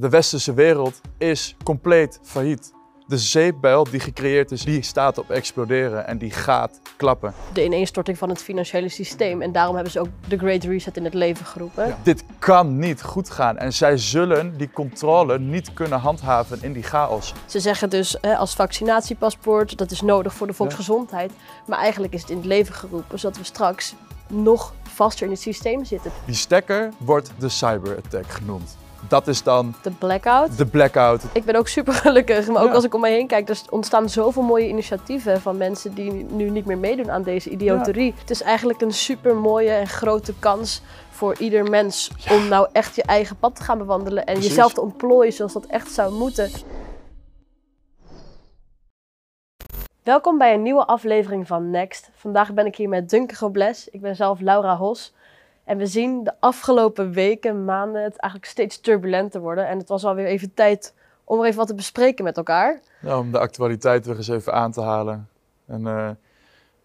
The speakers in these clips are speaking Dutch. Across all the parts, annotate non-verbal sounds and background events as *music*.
De westerse wereld is compleet failliet. De zeepbel die gecreëerd is, die staat op exploderen en die gaat klappen. de ineenstorting van het financiële systeem. En daarom hebben ze ook de Great Reset in het leven geroepen. Dit kan niet goed gaan en zij zullen die controle niet kunnen handhaven in die chaos. Ze zeggen dus hè, als vaccinatiepaspoort, dat is nodig voor de volksgezondheid. Maar eigenlijk is het in het leven geroepen, zodat we straks nog vaster in het systeem zitten. Die stekker wordt de cyberattack genoemd. Dat is dan De blackout. de blackout. Ik ben ook super gelukkig, maar ook Ja. als ik om me heen kijk, er ontstaan zoveel mooie initiatieven van mensen die nu niet meer meedoen aan deze idioterie. Het is eigenlijk een super mooie en grote kans voor ieder mens om nou echt je eigen pad te gaan bewandelen en Precies. jezelf te ontplooien zoals dat echt zou moeten. Welkom bij een nieuwe aflevering van Next. Vandaag ben ik hier met Dunke Gobles. Ik ben zelf Laura Hos. En we zien de afgelopen weken, maanden, het eigenlijk steeds turbulenter worden. En het was alweer even tijd om er even wat te bespreken met elkaar. Om de actualiteit weer eens even aan te halen. En eh,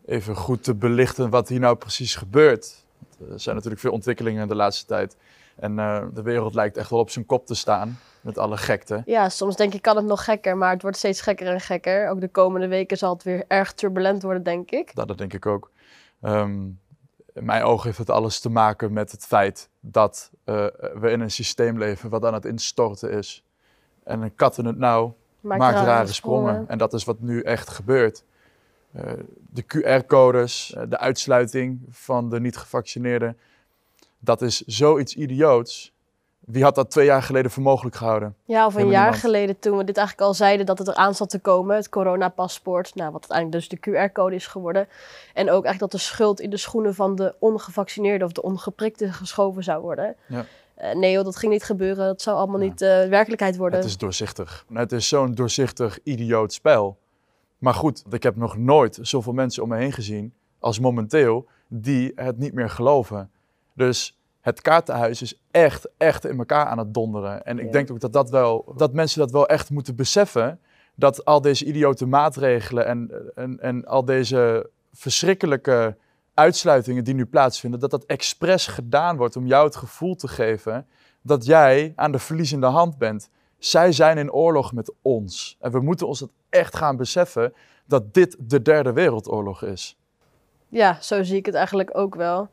even goed te belichten wat hier nou precies gebeurt. Want Er zijn natuurlijk veel ontwikkelingen de laatste tijd. En eh, de wereld lijkt echt wel op zijn kop te staan. Met alle gekte. Ja, soms denk ik kan het nog gekker, maar het wordt steeds gekker en gekker. Ook de komende weken zal het weer erg turbulent worden, denk ik. Dat, dat denk ik ook. Ehm, in mijn ogen heeft het alles te maken met het feit dat eh, we in een systeem leven wat aan het instorten is. En een kat in het nauw maakt, rare, sprongen. En dat is wat nu echt gebeurt. Eh, de QR-codes, eh, de uitsluiting van de niet-gevaccineerden, dat is zoiets idioots. Wie had dat twee jaar geleden voor mogelijk gehouden? Ja, of een Helemaal jaar niemand. geleden toen we dit eigenlijk al zeiden dat het eraan zat te komen, het coronapaspoort, nou, wat uiteindelijk dus de QR-code is geworden. En ook eigenlijk dat de schuld in de schoenen van de ongevaccineerden of de ongeprikten geschoven zou worden. Ja. Eh, nee joh, dat ging niet gebeuren, dat zou allemaal Ja. niet eh, werkelijkheid worden. Het is doorzichtig. Het is zo'n doorzichtig, idioot spel. Maar goed, ik heb nog nooit zoveel mensen om me heen gezien als momenteel die het niet meer geloven. Dus het kaartenhuis is echt, echt in elkaar aan het donderen. En ik Ja. denk ook dat, dat, wel, dat mensen dat wel echt moeten beseffen. Dat al deze idiote maatregelen en, en, en al deze verschrikkelijke uitsluitingen die nu plaatsvinden, dat dat expres gedaan wordt om jou het gevoel te geven dat jij aan de verliezende hand bent. Zij zijn in oorlog met ons. En we moeten ons dat echt gaan beseffen dat dit de derde wereldoorlog is. Ja, zo zie ik het eigenlijk ook wel.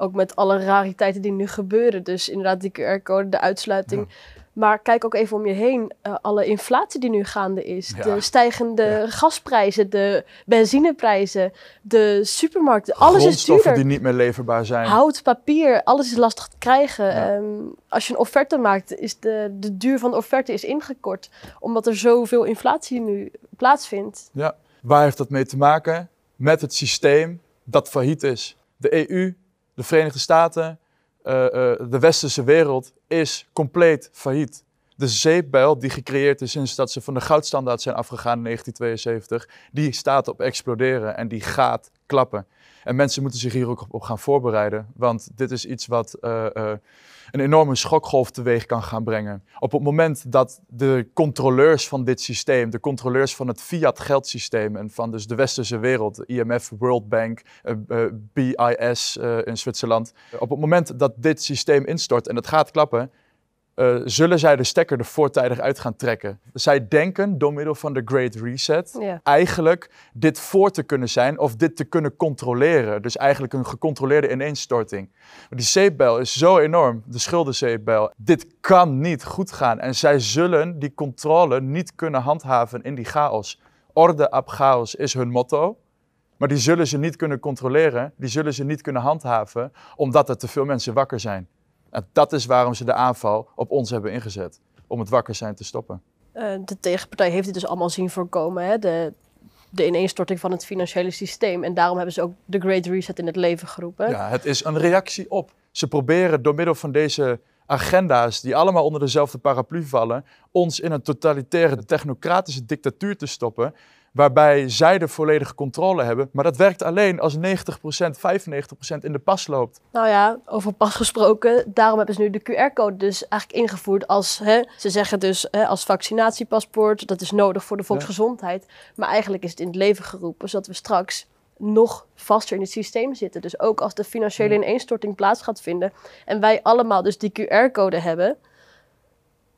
Ook met alle rariteiten die nu gebeuren. Dus inderdaad die QR-code, de uitsluiting. Maar kijk ook even om je heen. eh, alle inflatie die nu gaande is. Ja. De stijgende Ja. gasprijzen, de benzineprijzen, de supermarkten. Alles is duurder. die niet meer leverbaar zijn. Hout, papier, alles is lastig te krijgen. Ja. Ehm, als je een offerte maakt, is de, de duur van de offerte is ingekort. Omdat er zoveel inflatie nu plaatsvindt. Ja. Waar heeft dat mee te maken? Met het systeem dat failliet is. De EU, de Verenigde Staten, eh, eh, de westerse wereld is compleet failliet. De zeepbel die gecreëerd is sinds dat ze van de goudstandaard zijn afgegaan in 1972, die staat op exploderen en die gaat klappen. En mensen moeten zich hier ook op, gaan voorbereiden, want dit is iets wat eh, eh, een enorme schokgolf teweeg kan gaan brengen. Op het moment dat de controleurs van dit systeem, de controleurs van het fiat geldsysteem en van dus de westerse wereld, IMF, World Bank, eh, BIS in Zwitserland, op het moment dat dit systeem instort en het gaat klappen, eh, zullen zij de stekker er voortijdig uit gaan trekken. Zij denken door middel van de Great Reset Ja. eigenlijk dit voor te kunnen zijn of dit te kunnen controleren. Dus eigenlijk een gecontroleerde ineenstorting. Maar die zeepbel is zo enorm, de schuldenzeepbel. Dit kan niet goed gaan en zij zullen die controle niet kunnen handhaven in die chaos. Orde ab chaos is hun motto. Maar die zullen ze niet kunnen controleren, die zullen ze niet kunnen handhaven, omdat er te veel mensen wakker zijn. En dat is waarom ze de aanval op ons hebben ingezet, om het wakker zijn te stoppen. Eh, de tegenpartij heeft dit dus allemaal zien voorkomen, hè? De, de ineenstorting van het financiële systeem. En daarom hebben ze ook de Great Reset in het leven geroepen. Ja, het is een reactie op. Ze proberen door middel van deze agenda's, die allemaal onder dezelfde paraplu vallen, ons in een totalitaire, technocratische dictatuur te stoppen, waarbij zij de volledige controle hebben. Maar dat werkt alleen als 90%, 95% in de pas loopt. Nou ja, over pas gesproken, daarom hebben ze nu de QR-code dus eigenlijk ingevoerd als, hè, ze zeggen dus hè, als vaccinatiepaspoort, dat is nodig voor de volksgezondheid. Maar eigenlijk is het in het leven geroepen, zodat we straks nog vaster in het systeem zitten. Dus ook als de financiële ineenstorting plaats gaat vinden en wij allemaal dus die QR-code hebben,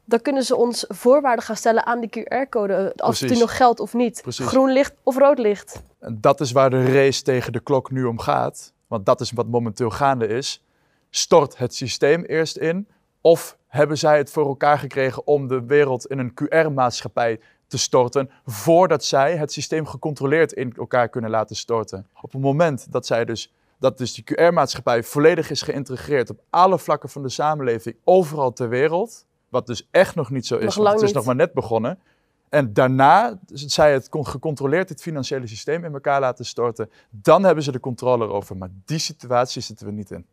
dan kunnen ze ons voorwaarden gaan stellen aan die QR-code. eh, Als Precies. die nog geldt of niet. Precies. Groen licht of rood licht. En dat is waar de race tegen de klok nu om gaat. Want dat is wat momenteel gaande is. Stort het systeem eerst in? Of hebben zij het voor elkaar gekregen om de wereld in een QR-maatschappij te storten voordat zij het systeem gecontroleerd in elkaar kunnen laten storten? Op het moment dat zij dus dat dus die QR-maatschappij volledig is geïntegreerd op alle vlakken van de samenleving, overal ter wereld, wat dus echt nog niet zo is, Nog want het is niet. nog maar net begonnen. En daarna zij het gecontroleerd het financiële systeem in elkaar laten storten, dan hebben ze de controle erover. Maar die situatie zitten we niet in.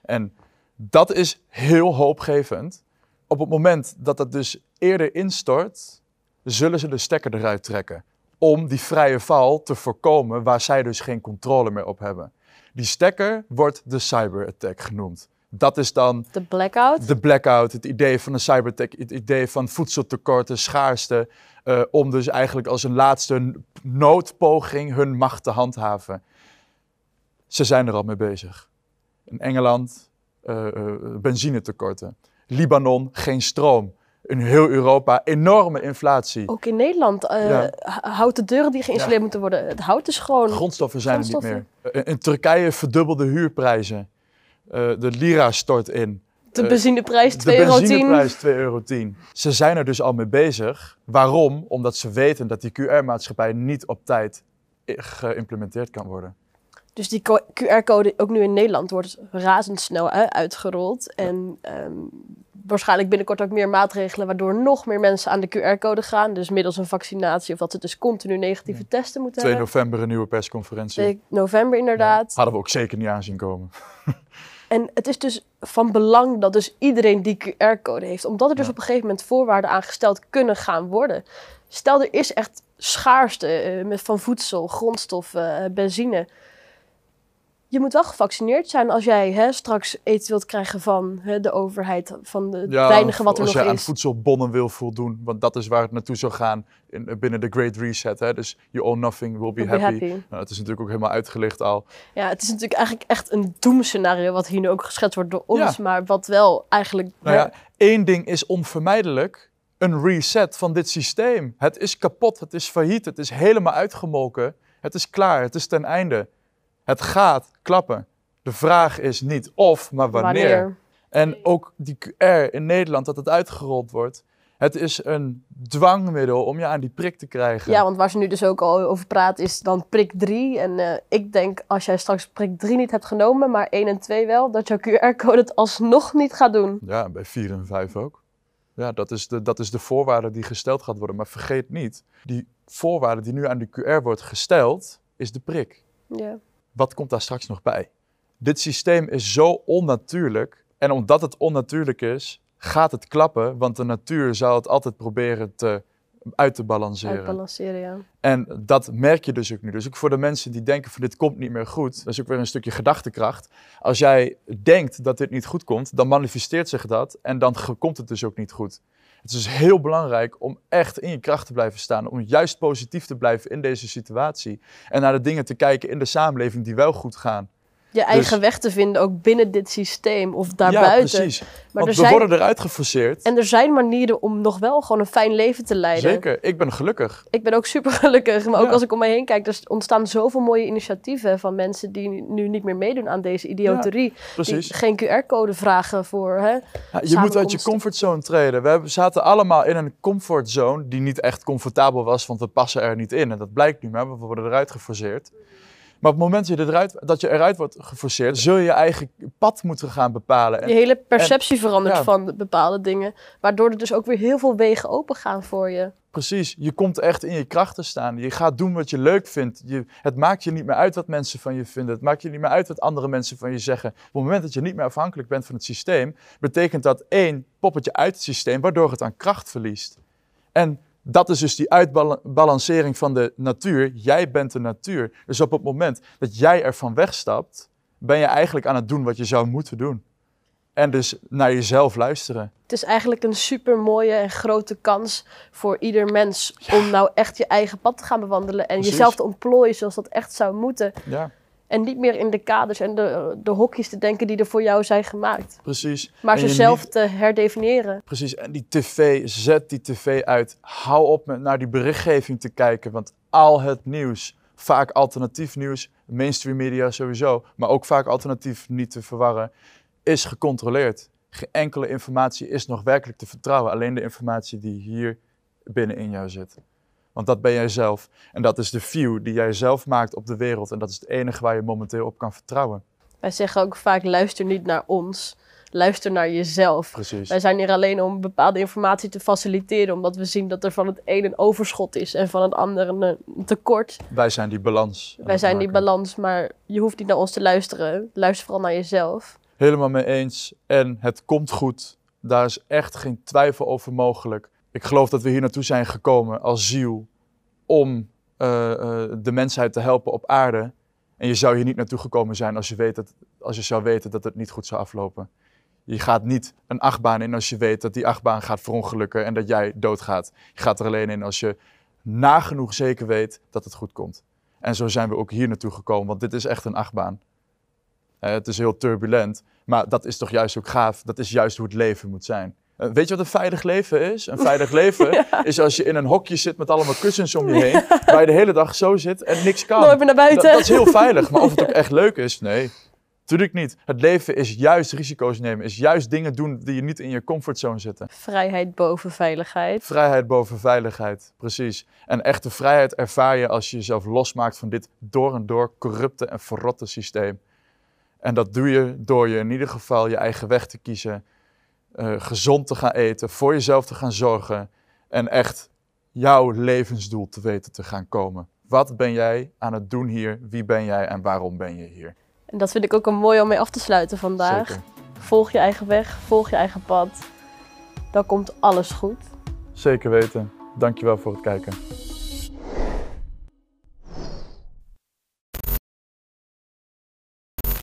En dat is heel hoopgevend. Op het moment dat het dus eerder instort, zullen ze de stekker eruit trekken. Om die vrije val te voorkomen waar zij dus geen controle meer op hebben. Die stekker wordt de cyberattack genoemd. Dat is dan De blackout. de blackout, het idee van een cyberattack, het idee van voedseltekorten, schaarste, eh, om dus eigenlijk als een laatste noodpoging hun macht te handhaven. Ze zijn er al mee bezig. In Engeland eh, benzinetekorten. Libanon geen stroom. In heel Europa enorme inflatie. Ook in Nederland. eh Ja. houten deuren die geïnstalleerd moeten worden. Het hout is gewoon... Grondstoffen zijn er niet meer. Eh, In Turkije verdubbelde huurprijzen. Eh, de lira stort in. De benzineprijs 2,10 De euro. benzineprijs 2,10 euro. Ze zijn er dus al mee bezig. Waarom? Omdat ze weten dat die QR-maatschappij niet op tijd geïmplementeerd kan worden. Dus die co- QR-code ook nu in Nederland wordt razendsnel uitgerold. En ehm, waarschijnlijk binnenkort ook meer maatregelen waardoor nog meer mensen aan de QR-code gaan. Dus middels een vaccinatie of dat ze dus continu negatieve testen moeten 2 hebben. november een nieuwe persconferentie. 2 november inderdaad. Hadden we ook zeker niet aanzien komen. *laughs* En het is dus van belang dat dus iedereen die QR-code heeft. Omdat er dus Ja. op een gegeven moment voorwaarden aangesteld kunnen gaan worden. Stel, er is echt schaarste eh, met van voedsel, grondstoffen, eh, benzine. Je moet wel gevaccineerd zijn als jij hè, straks eten wilt krijgen van hè, de overheid, van de weinige wat er als nog je aan is. voedselbonnen wil voldoen, want dat is waar het naartoe zou gaan in, binnen de Great Reset. Hè? Dus you own nothing, will be Will be happy. Nou, dat is natuurlijk ook helemaal uitgelicht al. Ja, het is natuurlijk eigenlijk echt een doemscenario wat hier nu ook geschetst wordt door ons, Ja. maar wat wel eigenlijk... Nou ja, één ding is onvermijdelijk. Een reset van dit systeem. Het is kapot, het is failliet, het is helemaal uitgemolken. Het is klaar, het is ten einde. Het gaat klappen. De vraag is niet of, maar wanneer. En ook die QR in Nederland, dat het uitgerold wordt. Het is een dwangmiddel om je aan die prik te krijgen. Ja, want waar ze nu dus ook al over praat is dan prik 3. En eh, ik denk als jij straks prik 3 niet hebt genomen, maar 1 en 2 wel, dat jouw QR-code het alsnog niet gaat doen. Ja, bij 4 en 5 ook. Ja, dat is, de, dat is de voorwaarde die gesteld gaat worden. Maar vergeet niet, die voorwaarde die nu aan de QR wordt gesteld, is de prik. Ja. Wat komt daar straks nog bij? Dit systeem is zo onnatuurlijk. En omdat het onnatuurlijk is, gaat het klappen. Want de natuur zal het altijd proberen te, uit te balanceren. Uitbalanceren, ja. En dat merk je dus ook nu. Dus ook voor de mensen die denken van dit komt niet meer goed. Dat is ook weer een stukje gedachtekracht. Als jij denkt dat dit niet goed komt, dan manifesteert zich dat. En dan komt het dus ook niet goed. Het is dus heel belangrijk om echt in je kracht te blijven staan. Om juist positief te blijven in deze situatie. En naar de dingen te kijken in de samenleving die wel goed gaan. Je eigen Dus- weg te vinden ook binnen dit systeem of Ja, daarbuiten. precies. maar Want er we zijn, worden eruit geforceerd. en er zijn manieren om nog wel gewoon een fijn leven te leiden. Zeker, ik ben gelukkig. Ik ben ook super gelukkig, maar ook Ja. als ik om mij heen kijk, er ontstaan zoveel mooie initiatieven van mensen die nu niet meer meedoen aan deze idioterie. Precies. Die geen QR-code vragen voor. Hè? Ja, je moet uit je comfortzone treden. We zaten allemaal in een comfortzone die niet echt comfortabel was, want we passen er niet in. En dat blijkt nu maar, we worden eruit geforceerd. Maar op het moment dat je, eruit, dat je eruit wordt geforceerd, zul je je eigen pad moeten gaan bepalen. En Je hele perceptie verandert ja. van bepaalde dingen. Waardoor er dus ook weer heel veel wegen open gaan voor je. precies, je komt echt in je kracht te staan. Je gaat doen wat je leuk vindt. Je, het maakt je niet meer uit wat mensen van je vinden. Het maakt je niet meer uit wat andere mensen van je zeggen. Op het moment dat je niet meer afhankelijk bent van het systeem, betekent dat één, poppetje uit het systeem, waardoor het aan kracht verliest. En dat is dus die uitbalancering van de natuur. Jij bent de natuur. Dus op het moment dat jij ervan wegstapt, ben je eigenlijk aan het doen wat je zou moeten doen. En dus naar jezelf luisteren. Het is eigenlijk een super mooie en grote kans voor ieder mens om nou echt je eigen pad te gaan bewandelen en Precies. jezelf te ontplooien zoals dat echt zou moeten. Ja, En niet meer in de kaders en de, de hokjes te denken die er voor jou zijn gemaakt. Precies. Maar En ze je zelf niet- te herdefiniëren. Precies, en die tv, zet die tv uit. Hou op met naar die berichtgeving te kijken, want al het nieuws, vaak alternatief nieuws, mainstream media sowieso, maar ook vaak alternatief niet te verwarren, is gecontroleerd. Geen enkele informatie is nog werkelijk te vertrouwen, alleen de informatie die hier binnenin jou zit. Want dat ben jij zelf. En dat is de view die jij zelf maakt op de wereld. En dat is het enige waar je momenteel op kan vertrouwen. Wij zeggen ook vaak, luister niet naar ons. Luister naar jezelf. Precies. Wij zijn hier alleen om bepaalde informatie te faciliteren. Omdat we zien dat er van het een een overschot is en van het andere een tekort. Wij zijn die balans. Wij zijn die balans, maar je hoeft niet naar ons te luisteren. Luister vooral naar jezelf. Helemaal mee eens. En het komt goed. Daar is echt geen twijfel over mogelijk. Ik geloof dat we hier naartoe zijn gekomen als ziel om eh, eh, de mensheid te helpen op aarde. En je zou hier niet naartoe gekomen zijn als je, weet dat, als je zou weten dat het niet goed zou aflopen. Je gaat niet een achtbaan in als je weet dat die achtbaan gaat verongelukken en dat jij doodgaat. Je gaat er alleen in als je nagenoeg zeker weet dat het goed komt. En zo zijn we ook hier naartoe gekomen, want dit is echt een achtbaan. Eh, het is heel turbulent, maar dat is toch juist ook gaaf. Dat is juist hoe het leven moet zijn. Eh, weet je wat een veilig leven is? Een *laughs* veilig leven is als je in een hokje zit met allemaal kussens om je heen, waar je de hele dag zo zit en niks kan. Nooit meer naar buiten. dat is heel veilig, maar of het ook echt leuk is, nee. Tuurlijk niet. Het leven is juist risico's nemen, is juist dingen doen die je niet in je comfortzone zitten. Vrijheid boven veiligheid. Vrijheid boven veiligheid, precies. En echte vrijheid ervaar je als je jezelf losmaakt van dit door en door corrupte en verrotte systeem. En dat doe je door je in ieder geval je eigen weg te kiezen, eh, gezond te gaan eten, voor jezelf te gaan zorgen en echt jouw levensdoel te weten te gaan komen. Wat ben jij aan het doen hier? Wie ben jij en waarom ben je hier? En dat vind ik ook een mooi om mee af te sluiten vandaag. Zeker. Volg je eigen weg, volg je eigen pad. Dan komt alles goed. Zeker weten. Dankjewel voor het kijken.